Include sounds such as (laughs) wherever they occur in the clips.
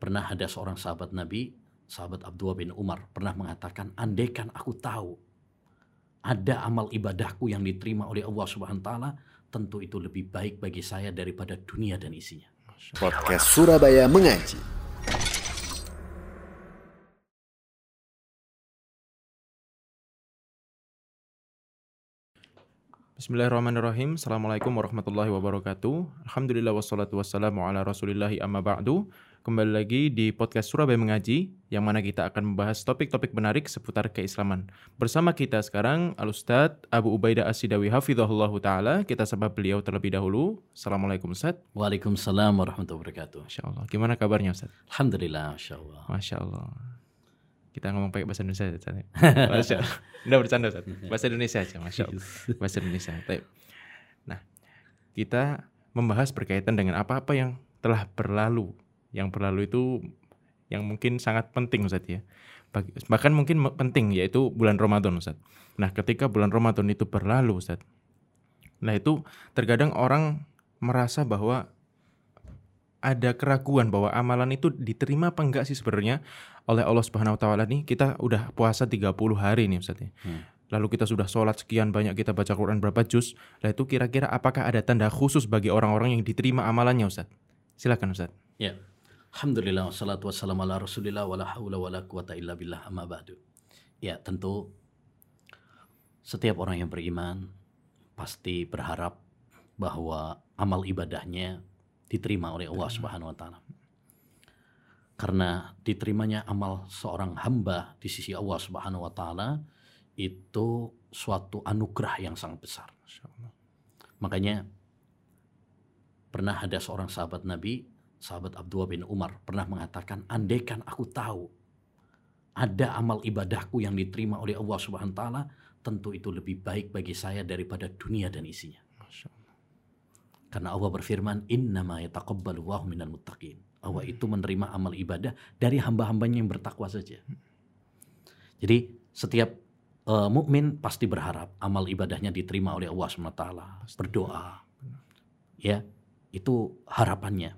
Pernah ada seorang sahabat Nabi, sahabat Abdullah bin Umar, pernah mengatakan, andaikan aku tahu ada amal ibadahku yang diterima oleh Allah Subhanahu wa taala, tentu itu lebih baik bagi saya daripada dunia dan isinya. Podcast Surabaya Mengaji. Bismillahirrahmanirrahim. Assalamualaikum warahmatullahi wabarakatuh. Alhamdulillah wassalatu wassalamu ala rasulillahi amma ba'du. Kembali lagi di podcast Surabaya Mengaji, yang mana kita akan membahas topik-topik menarik seputar keislaman. Bersama kita sekarang, Al-Ustadz Abu Ubaidah As-Sidawi Hafidhahullah Ta'ala. Kita sapa beliau terlebih dahulu. Assalamualaikum Ustadz. Waalaikumsalam warahmatullahi wabarakatuh. Masya Allah. Gimana kabarnya Ustadz? Alhamdulillah, Masya Allah. Masya Allah. Kita ngomong pakai bahasa Indonesia Ustaz. ya? (laughs) Masya Allah. Nggak bercanda Ustaz. Bahasa Indonesia aja, Masya Allah. Bahasa Indonesia. Baik. Nah, kita membahas berkaitan dengan apa-apa yang telah berlalu. Yang berlalu itu yang mungkin sangat penting Ustaz ya. Bahkan mungkin penting yaitu bulan Ramadan Ustaz. Nah, ketika bulan Ramadan itu berlalu Ustaz. Nah, itu terkadang orang merasa bahwa ada keraguan bahwa amalan itu diterima apa enggak sih sebenarnya oleh Allah Subhanahu wa taala nih kita udah puasa 30 hari nih Ustaz ya. Hmm. Lalu kita sudah sholat sekian banyak kita baca Quran berapa juz. Lah itu kira-kira apakah ada tanda khusus bagi orang-orang yang diterima amalannya Ustaz? Silakan Ustaz. Ya. Alhamdulillah wassalatu wassalamu ala Rasulillah wala haula wala quwata illa billah amma ba'du. Ya, tentu setiap orang yang beriman pasti berharap bahwa amal ibadahnya diterima oleh Allah Subhanahu wa taala. Karena diterimanya amal seorang hamba di sisi Allah Subhanahu wa taala itu suatu anugerah yang sangat besar. Makanya pernah ada seorang sahabat Nabi, sahabat Abdullah bin Umar, pernah mengatakan, andaikan aku tahu ada amal ibadahku yang diterima oleh Allah Subhanahu wa taala, tentu itu lebih baik bagi saya daripada dunia dan isinya. Karena Allah berfirman, "Innama yataqabbalu Allahu minal muttaqin." Allah itu menerima amal ibadah dari hamba-hambanya yang bertakwa saja. Jadi setiap eh, mukmin pasti berharap amal ibadahnya diterima oleh Allah SWT. Berdoa. Ya, itu harapannya.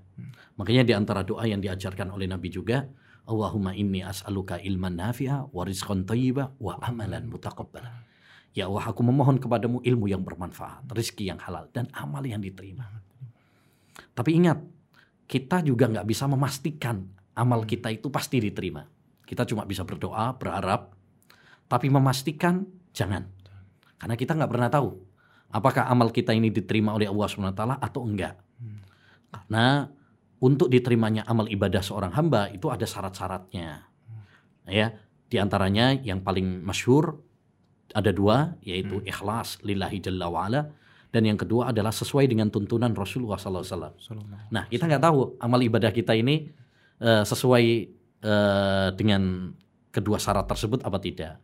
Makanya di antara doa yang diajarkan oleh Nabi juga, Allahumma inni as'aluka ilman nafi'a wa rizqan thayyiba wa amalan mutaqabbala. Ya Allah, aku memohon kepadamu ilmu yang bermanfaat, rezeki yang halal, dan amal yang diterima. Tapi ingat, kita juga nggak bisa memastikan amal kita itu pasti diterima. Kita cuma bisa berdoa, berharap, tapi memastikan jangan. Karena kita nggak pernah tahu apakah amal kita ini diterima oleh Allah SWT atau enggak. Karena untuk diterimanya amal ibadah seorang hamba itu ada syarat-syaratnya. Ya, di antaranya yang paling masyhur ada dua yaitu ikhlas lillahi jalla wa'ala dan yang kedua adalah sesuai dengan tuntunan Rasulullah SAW. Nah, kita nggak tahu amal ibadah kita ini eh, sesuai eh, dengan kedua syarat tersebut apa tidak.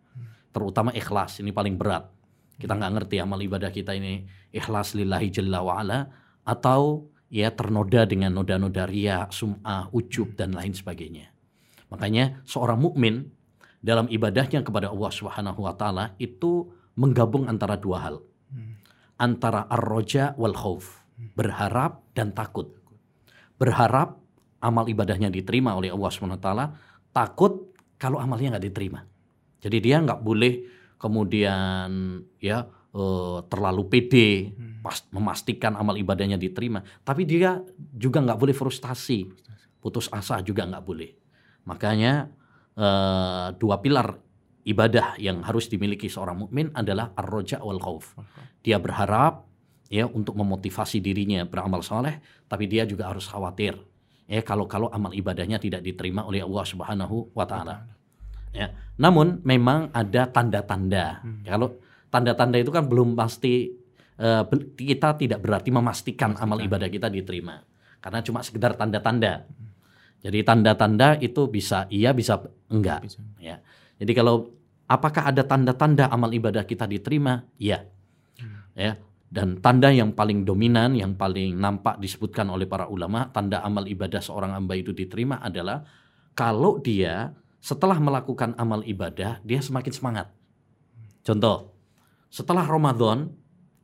Terutama ikhlas ini paling berat. Kita nggak ngerti amal ibadah kita ini ikhlas lillahi jalla wa'ala atau ya ternoda dengan noda-noda ria, sum'ah, ujub dan lain sebagainya. Makanya seorang mukmin dalam ibadahnya kepada Allah Subhanahu wa taala itu menggabung antara dua hal. Antara ar-roja wal khauf, berharap dan takut. Berharap amal ibadahnya diterima oleh Allah Subhanahu wa taala, takut kalau amalnya nggak diterima. Jadi dia nggak boleh kemudian ya eh, terlalu pede pas memastikan amal ibadahnya diterima, tapi dia juga nggak boleh frustasi, putus asa juga nggak boleh. Makanya eh, dua pilar ibadah yang harus dimiliki seorang mukmin adalah ar-roja wal khauf. Dia berharap ya untuk memotivasi dirinya beramal soleh, tapi dia juga harus khawatir ya kalau-kalau amal ibadahnya tidak diterima oleh Allah Subhanahu wa taala. Ya. Namun memang ada tanda-tanda. Ya, Kalau tanda-tanda itu kan belum pasti be- kita tidak berarti memastikan amal ibadah kita diterima. Karena cuma sekedar tanda-tanda. Jadi tanda-tanda itu bisa iya bisa enggak. Bisa. Ya. Jadi kalau apakah ada tanda-tanda amal ibadah kita diterima? Iya. Ya. Dan tanda yang paling dominan, yang paling nampak disebutkan oleh para ulama, tanda amal ibadah seorang hamba itu diterima adalah kalau dia setelah melakukan amal ibadah, dia semakin semangat. Contoh, setelah Ramadan,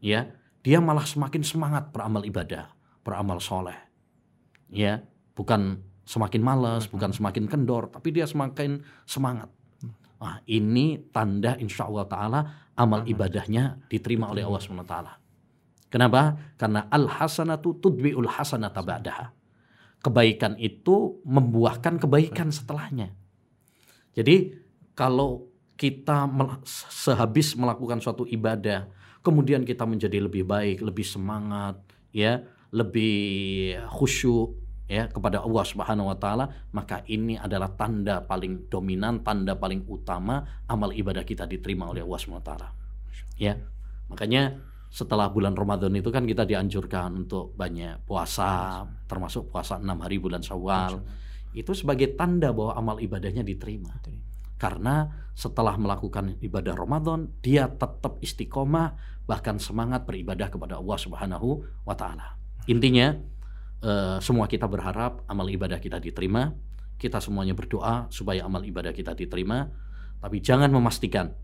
ya, dia malah semakin semangat beramal ibadah, beramal soleh. Ya, bukan semakin malas, bukan semakin kendor, tapi dia semakin semangat. Nah, ini tanda insya Allah Ta'ala amal ibadahnya diterima oleh Allah SWT. Kenapa? Karena al-hasanatu tudbi'ul hasanata ba'daha. Kebaikan itu membuahkan kebaikan setelahnya. Jadi kalau kita sehabis melakukan suatu ibadah, kemudian kita menjadi lebih baik, lebih semangat, ya, lebih khusyuk, ya kepada Allah Subhanahu wa taala, maka ini adalah tanda paling dominan, tanda paling utama amal ibadah kita diterima oleh Allah Subhanahu wa taala. Ya. Makanya setelah bulan Ramadan itu kan kita dianjurkan untuk banyak puasa, termasuk puasa enam hari bulan Syawal. Itu sebagai tanda bahwa amal ibadahnya diterima. Karena setelah melakukan ibadah Ramadan, dia tetap istiqomah bahkan semangat beribadah kepada Allah Subhanahu wa taala. Intinya uh, semua kita berharap amal ibadah kita diterima. Kita semuanya berdoa supaya amal ibadah kita diterima. Tapi jangan memastikan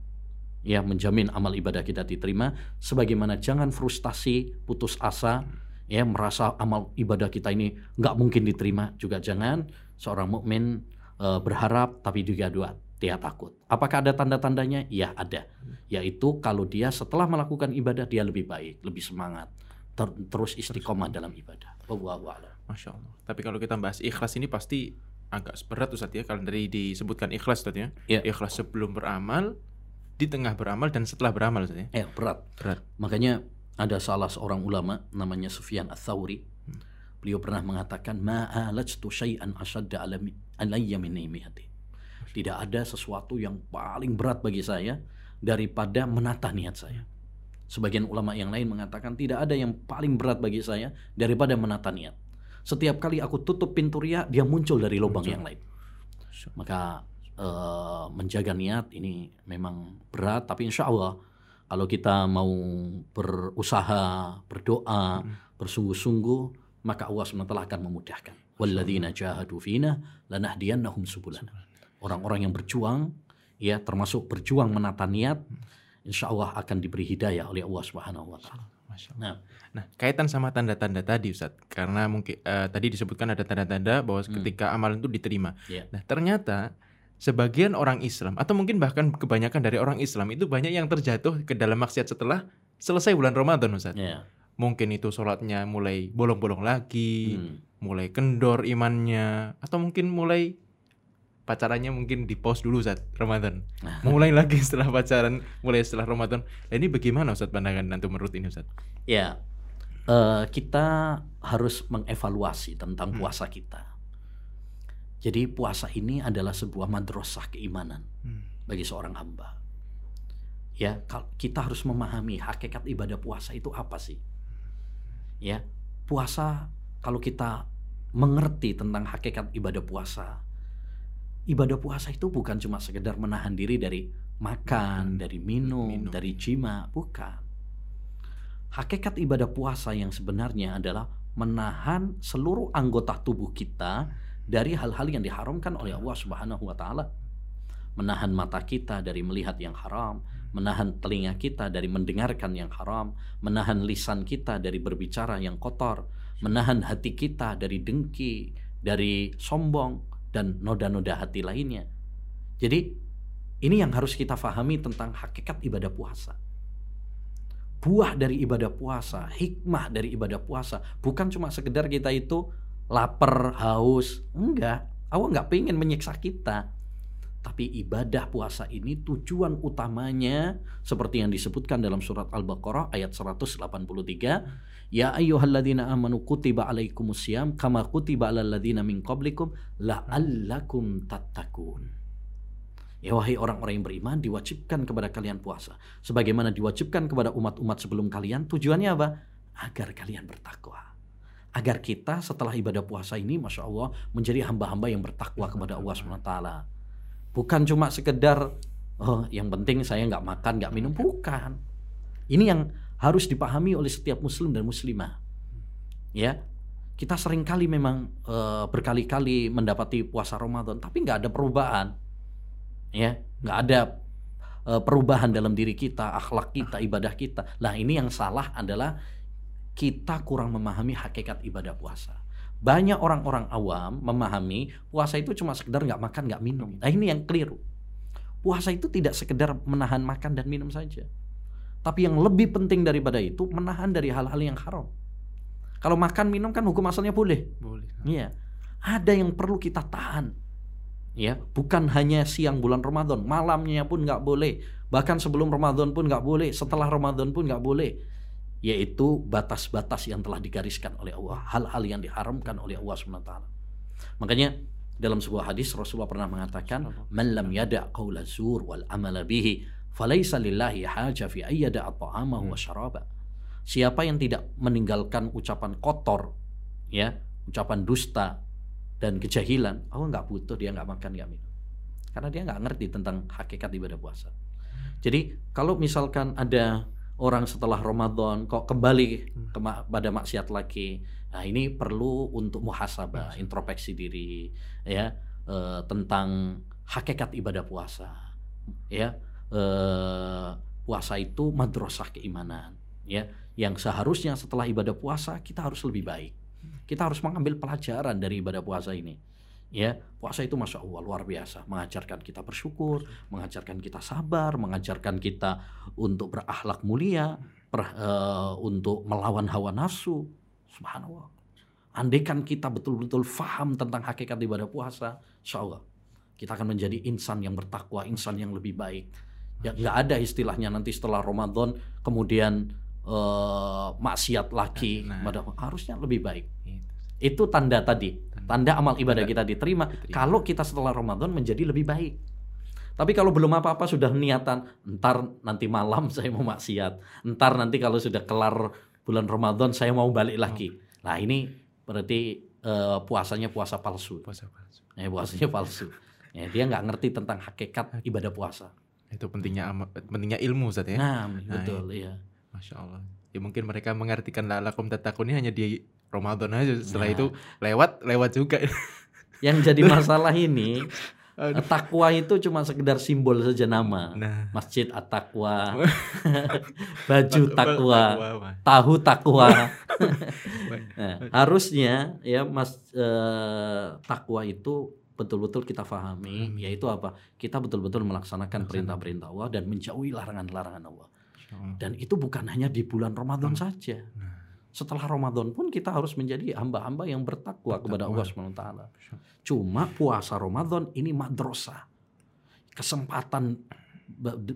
ya menjamin amal ibadah kita diterima sebagaimana jangan frustasi putus asa ya merasa amal ibadah kita ini nggak mungkin diterima juga jangan seorang mukmin uh, berharap tapi juga doa dia takut apakah ada tanda-tandanya ya ada yaitu kalau dia setelah melakukan ibadah dia lebih baik lebih semangat ter terus istiqomah dalam ibadah. Wallahu Masya Allah. Tapi kalau kita bahas ikhlas ini pasti agak berat Ustaz ya. Kalau dari disebutkan ikhlas Ustaz ya. ya. Ikhlas sebelum beramal, di tengah beramal dan setelah beramal Ustaz ya. Ya, berat. Berat. Makanya ada salah seorang ulama namanya Sufyan Ats-Tsauri. Hmm. Beliau pernah mengatakan ma'alajtu syai'an asyadda alayya min Tidak ada sesuatu yang paling berat bagi saya daripada menata niat saya. Sebagian ulama yang lain mengatakan tidak ada yang paling berat bagi saya daripada menata niat. Setiap kali aku tutup pintu ria, dia muncul dari lubang muncul. yang lain. Maka uh, menjaga niat ini memang berat, tapi insya Allah kalau kita mau berusaha, berdoa, hmm. bersungguh-sungguh, maka Allah SWT akan memudahkan. Walladzina jahadu fina lanahdiyannahum subulana. Orang-orang yang berjuang, ya termasuk berjuang menata niat, insya Allah akan diberi hidayah oleh Allah Subhanahu wa taala. Nah, nah kaitan sama tanda-tanda tadi Ustaz, karena mungkin uh, tadi disebutkan ada tanda-tanda bahwa hmm. ketika amalan itu diterima. Yeah. Nah, ternyata sebagian orang Islam atau mungkin bahkan kebanyakan dari orang Islam itu banyak yang terjatuh ke dalam maksiat setelah selesai bulan Ramadan Ustaz. Yeah. Mungkin itu sholatnya mulai bolong-bolong lagi, hmm. mulai kendor imannya, atau mungkin mulai pacarannya mungkin di pause dulu saat Ramadan. Nah. Mulai lagi (laughs) setelah pacaran, mulai setelah Ramadan. Nah, ini bagaimana Ustaz pandangan nanti menurut ini Ustaz? Ya, uh, kita harus mengevaluasi tentang hmm. puasa kita. Jadi puasa ini adalah sebuah madrasah keimanan hmm. bagi seorang hamba. Ya, kita harus memahami hakikat ibadah puasa itu apa sih? Ya, puasa kalau kita mengerti tentang hakikat ibadah puasa, ibadah puasa itu bukan cuma sekedar menahan diri dari makan, dari minum, minum. dari jima, bukan. Hakikat ibadah puasa yang sebenarnya adalah menahan seluruh anggota tubuh kita dari hal-hal yang diharamkan oleh Allah Subhanahu wa taala. Menahan mata kita dari melihat yang haram, menahan telinga kita dari mendengarkan yang haram, menahan lisan kita dari berbicara yang kotor, menahan hati kita dari dengki, dari sombong, dan noda-noda hati lainnya. Jadi ini yang harus kita fahami tentang hakikat ibadah puasa. Buah dari ibadah puasa, hikmah dari ibadah puasa, bukan cuma sekedar kita itu lapar, haus, enggak. Allah nggak pengen menyiksa kita. Tapi ibadah puasa ini tujuan utamanya seperti yang disebutkan dalam surat Al-Baqarah ayat 183 Ya ayyuhalladzina amanu kutiba alaikumusiyam kama kutiba alal ladzina min qablikum la'allakum tattaqun. Ya wahai orang-orang yang beriman diwajibkan kepada kalian puasa sebagaimana diwajibkan kepada umat-umat sebelum kalian tujuannya apa? Agar kalian bertakwa. Agar kita setelah ibadah puasa ini Masya Allah menjadi hamba-hamba yang bertakwa kepada Allah SWT. Bukan cuma sekedar oh yang penting saya nggak makan nggak minum bukan. Ini yang harus dipahami oleh setiap muslim dan muslimah. Ya, kita sering kali memang e, berkali-kali mendapati puasa Ramadan, tapi nggak ada perubahan. Ya, nggak ada e, perubahan dalam diri kita, akhlak kita, ibadah kita. Nah, ini yang salah adalah kita kurang memahami hakikat ibadah puasa. Banyak orang-orang awam memahami puasa itu cuma sekedar nggak makan, nggak minum. Nah ini yang keliru. Puasa itu tidak sekedar menahan makan dan minum saja. Tapi yang lebih penting daripada itu menahan dari hal-hal yang haram. Kalau makan minum kan hukum asalnya boleh. Boleh. Iya. Ada yang perlu kita tahan. Ya, bukan hanya siang bulan Ramadan, malamnya pun nggak boleh. Bahkan sebelum Ramadan pun nggak boleh, setelah Ramadan pun nggak boleh. Yaitu batas-batas yang telah digariskan oleh Allah, hal-hal yang diharamkan oleh Allah SWT. Makanya dalam sebuah hadis Rasulullah pernah mengatakan, "Man lam yada' qaula zur wal amala bihi, falaisa lillahi haja fi ayyada ta'amahu wa syaraba." Siapa yang tidak meninggalkan ucapan kotor, ya, ucapan dusta dan kejahilan, Allah nggak butuh dia nggak makan nggak minum, karena dia nggak ngerti tentang hakikat ibadah puasa. Jadi kalau misalkan ada orang setelah Ramadan kok kembali ke ma- pada maksiat lagi, nah ini perlu untuk muhasabah, introspeksi diri, ya eh, tentang hakikat ibadah puasa, ya. Eh, puasa itu madrasah keimanan, ya. Yang seharusnya setelah ibadah puasa kita harus lebih baik. Kita harus mengambil pelajaran dari ibadah puasa ini. Ya, puasa itu masya Allah luar biasa, mengajarkan kita bersyukur, mengajarkan kita sabar, mengajarkan kita untuk berakhlak mulia, per- eh, untuk melawan hawa nafsu. Subhanallah. Andaikan kita betul-betul faham tentang hakikat ibadah puasa, insya Allah kita akan menjadi insan yang bertakwa, insan yang lebih baik. Ya nggak ada istilahnya nanti setelah Ramadan kemudian eh, maksiat lagi, Nah. Padahal harusnya lebih baik. Itu. Tanda tadi, tanda amal ibadah Tanda kita diterima. diterima. Kalau kita setelah Ramadan menjadi lebih baik. Tapi kalau belum apa-apa sudah niatan, ntar nanti malam (laughs) saya mau maksiat, ntar nanti kalau sudah kelar bulan Ramadan saya mau balik lagi. Nah ini berarti eh, puasanya puasa palsu. Puasa palsu. Ya, puasanya palsu. Ya, dia nggak ngerti tentang hakikat ibadah puasa. Itu pentingnya pentingnya ilmu Ustaz ya. Nah, betul ya. Masya Allah. Ya mungkin mereka mengartikan lalakum tatakun ini hanya di Ramadan aja. Setelah Nah. itu lewat lewat juga. (laughs) Yang jadi masalah ini (laughs) Aduh. takwa itu cuma sekedar simbol saja nama. Nah. Masjid at-taqwa, (laughs) baju takwa, tahu takwa. Nah, harusnya ya Mas eh, takwa itu betul-betul kita pahami, yaitu apa? Kita betul-betul melaksanakan perintah-perintah Allah dan menjauhi larangan-larangan Allah. Dan itu bukan hanya di bulan Ramadan Hmm. saja. Nah. Setelah Ramadan pun kita harus menjadi hamba-hamba yang bertakwa kepada Bertakwa. Allah SWT. Cuma puasa Ramadan ini madrasah. Kesempatan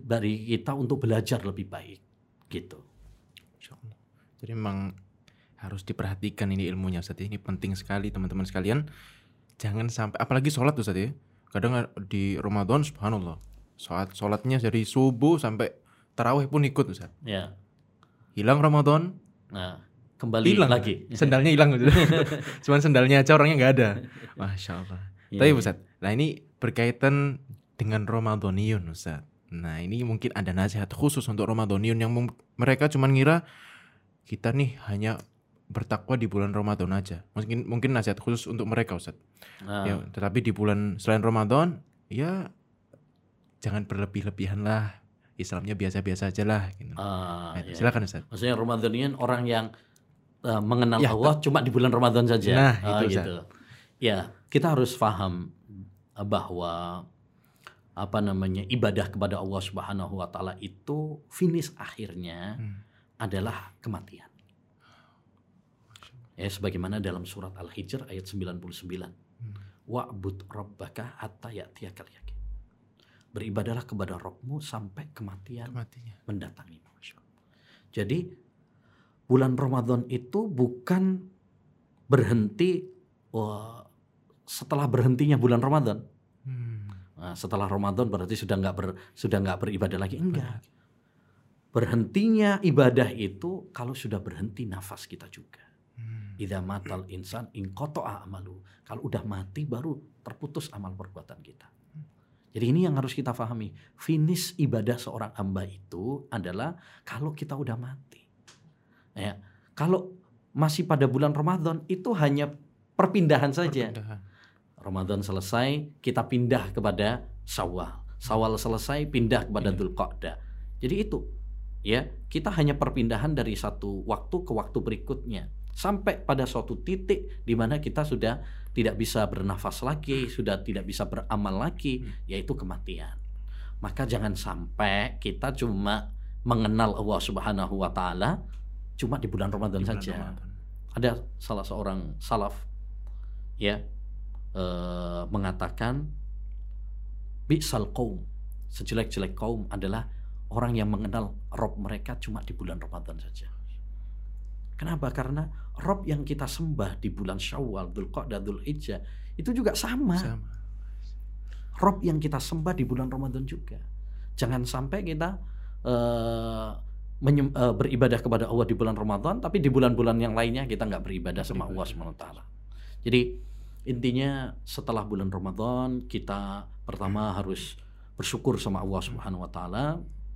dari kita untuk belajar lebih baik. Gitu. Jadi memang harus diperhatikan ini ilmunya Ustaz. Ini penting sekali teman-teman sekalian. Jangan sampai apalagi sholat Ustaz ya. Kadang di Ramadan subhanallah. Sholat sholatnya dari subuh sampai tarawih pun ikut Ustaz. Ya. Hilang Ramadan, Nah, kembali hilang lagi. Sendalnya hilang Ustaz. (laughs) Cuman sendalnya aja orangnya nggak ada. (laughs) Masya Allah. Iya, Tapi iya. Ustaz, nah ini berkaitan dengan Ramadhaniyun Ustaz. Nah ini mungkin ada nasihat khusus untuk Ramadhaniyun yang mereka cuma ngira kita nih hanya bertakwa di bulan Ramadan aja. Mungkin mungkin nasihat khusus untuk mereka Ustaz. Nah, Ya, tetapi di bulan selain Ramadan ya jangan berlebih-lebihan lah. Islamnya biasa-biasa aja lah. Gitu. ah, Nah, iya. Silakan Ustaz. Maksudnya Ramadan ini orang yang eh, mengenal Ya, Allah cuma di bulan Ramadan saja. Nah, Ah, itu, gitu. Ya, kita harus paham eh, bahwa apa namanya ibadah kepada Allah Subhanahu wa taala itu finish akhirnya Hmm. adalah kematian. Ya, sebagaimana dalam surat Al-Hijr ayat 99. Hmm. Wa'bud rabbaka hatta ya'tiyakal yakin. Beribadalah kepada Rabbmu sampai kematian Kematinya. mendatangi. Jadi bulan Ramadan itu bukan berhenti wah, setelah berhentinya bulan Ramadan. Hmm. Nah, setelah Ramadan berarti sudah nggak ber, sudah nggak beribadah lagi enggak. Berhentinya ibadah itu kalau sudah berhenti nafas kita juga. Hmm. Idza matal insan in amalu. Kalau udah mati baru terputus amal perbuatan kita. Jadi ini yang harus kita pahami. Finish ibadah seorang hamba itu adalah kalau kita udah mati. Ya, kalau masih pada bulan Ramadan itu hanya perpindahan saja. Perpindahan. Ramadan selesai, kita pindah kepada Syawal. Syawal selesai, pindah kepada Iya. Dzulqa'dah. Jadi itu, ya, kita hanya perpindahan dari satu waktu ke waktu berikutnya. sampai pada suatu titik di mana kita sudah tidak bisa bernafas lagi, sudah tidak bisa beramal lagi, yaitu kematian. Maka jangan sampai kita cuma mengenal Allah Subhanahu wa taala cuma di bulan Ramadan Di bulan saja. Ramadan. Ada salah seorang salaf ya eh, mengatakan bi'sal qaum sejelek-jelek kaum adalah orang yang mengenal Rob mereka cuma di bulan Ramadan saja. Kenapa? Karena Rob yang kita sembah di bulan Syawal, Dzulqa'dah, Dzulhijjah itu juga sama. Sama. Rob yang kita sembah di bulan Ramadan juga. Jangan sampai kita eh, menyem- eh, beribadah kepada Allah di bulan Ramadan, tapi di bulan-bulan yang lainnya kita nggak beribadah sama Allah SWT. Jadi intinya setelah bulan Ramadan kita pertama harus bersyukur sama Allah Subhanahu Wa Taala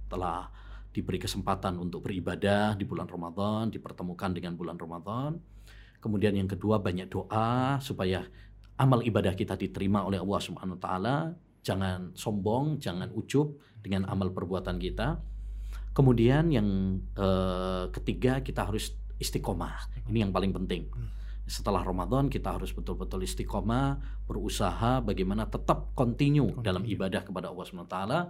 telah diberi kesempatan untuk beribadah di bulan Ramadan, dipertemukan dengan bulan Ramadan. Kemudian yang kedua banyak doa supaya amal ibadah kita diterima oleh Allah Subhanahu wa taala. Jangan sombong, jangan ujub dengan amal perbuatan kita. Kemudian yang eh, ketiga kita harus istiqomah. Ini yang paling penting. Setelah Ramadan kita harus betul-betul istiqomah, berusaha bagaimana tetap continue dalam ibadah kepada Allah Subhanahu wa taala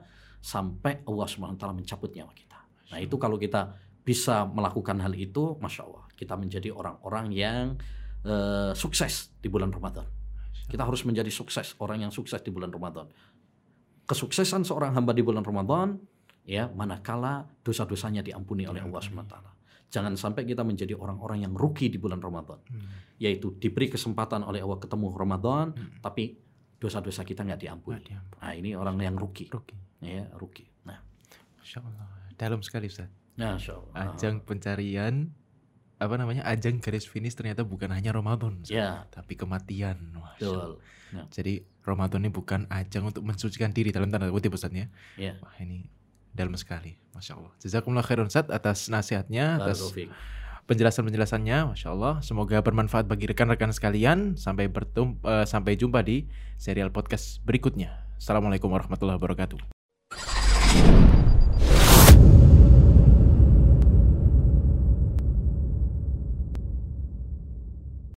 sampai Allah Subhanahu wa taala mencabut nyawa kita. Nah, itu kalau kita bisa melakukan hal itu, masya Allah, kita menjadi orang-orang yang eh, sukses di bulan Ramadan. Kita harus menjadi sukses, orang yang sukses di bulan Ramadan. Kesuksesan seorang hamba di bulan Ramadan, ya manakala dosa-dosanya diampuni oleh Allah Subhanahu wa taala. Jangan sampai kita menjadi orang-orang yang rugi di bulan Ramadan, yaitu diberi kesempatan oleh Allah ketemu Ramadan, tapi dosa-dosa kita nggak diampuni. Nah, ini orang yang rugi, Rugi. ya rugi. Nah, Masya Allah. Dalam sekali Ustaz. Masya Allah. Ajang pencarian apa namanya ajang garis finish ternyata bukan hanya Ramadan Ya. tapi kematian. Betul. Ya. jadi Ramadan ini bukan ajang untuk mensucikan diri dalam tanda kutip Ustaz ya Ya. wah ini dalam sekali. Masya Allah. Jazakumullah khairan Ustaz atas nasihatnya atas penjelasan-penjelasannya. Masya Allah. Semoga bermanfaat bagi rekan-rekan sekalian. Sampai bertum eh, sampai jumpa di serial podcast berikutnya. Assalamualaikum warahmatullahi wabarakatuh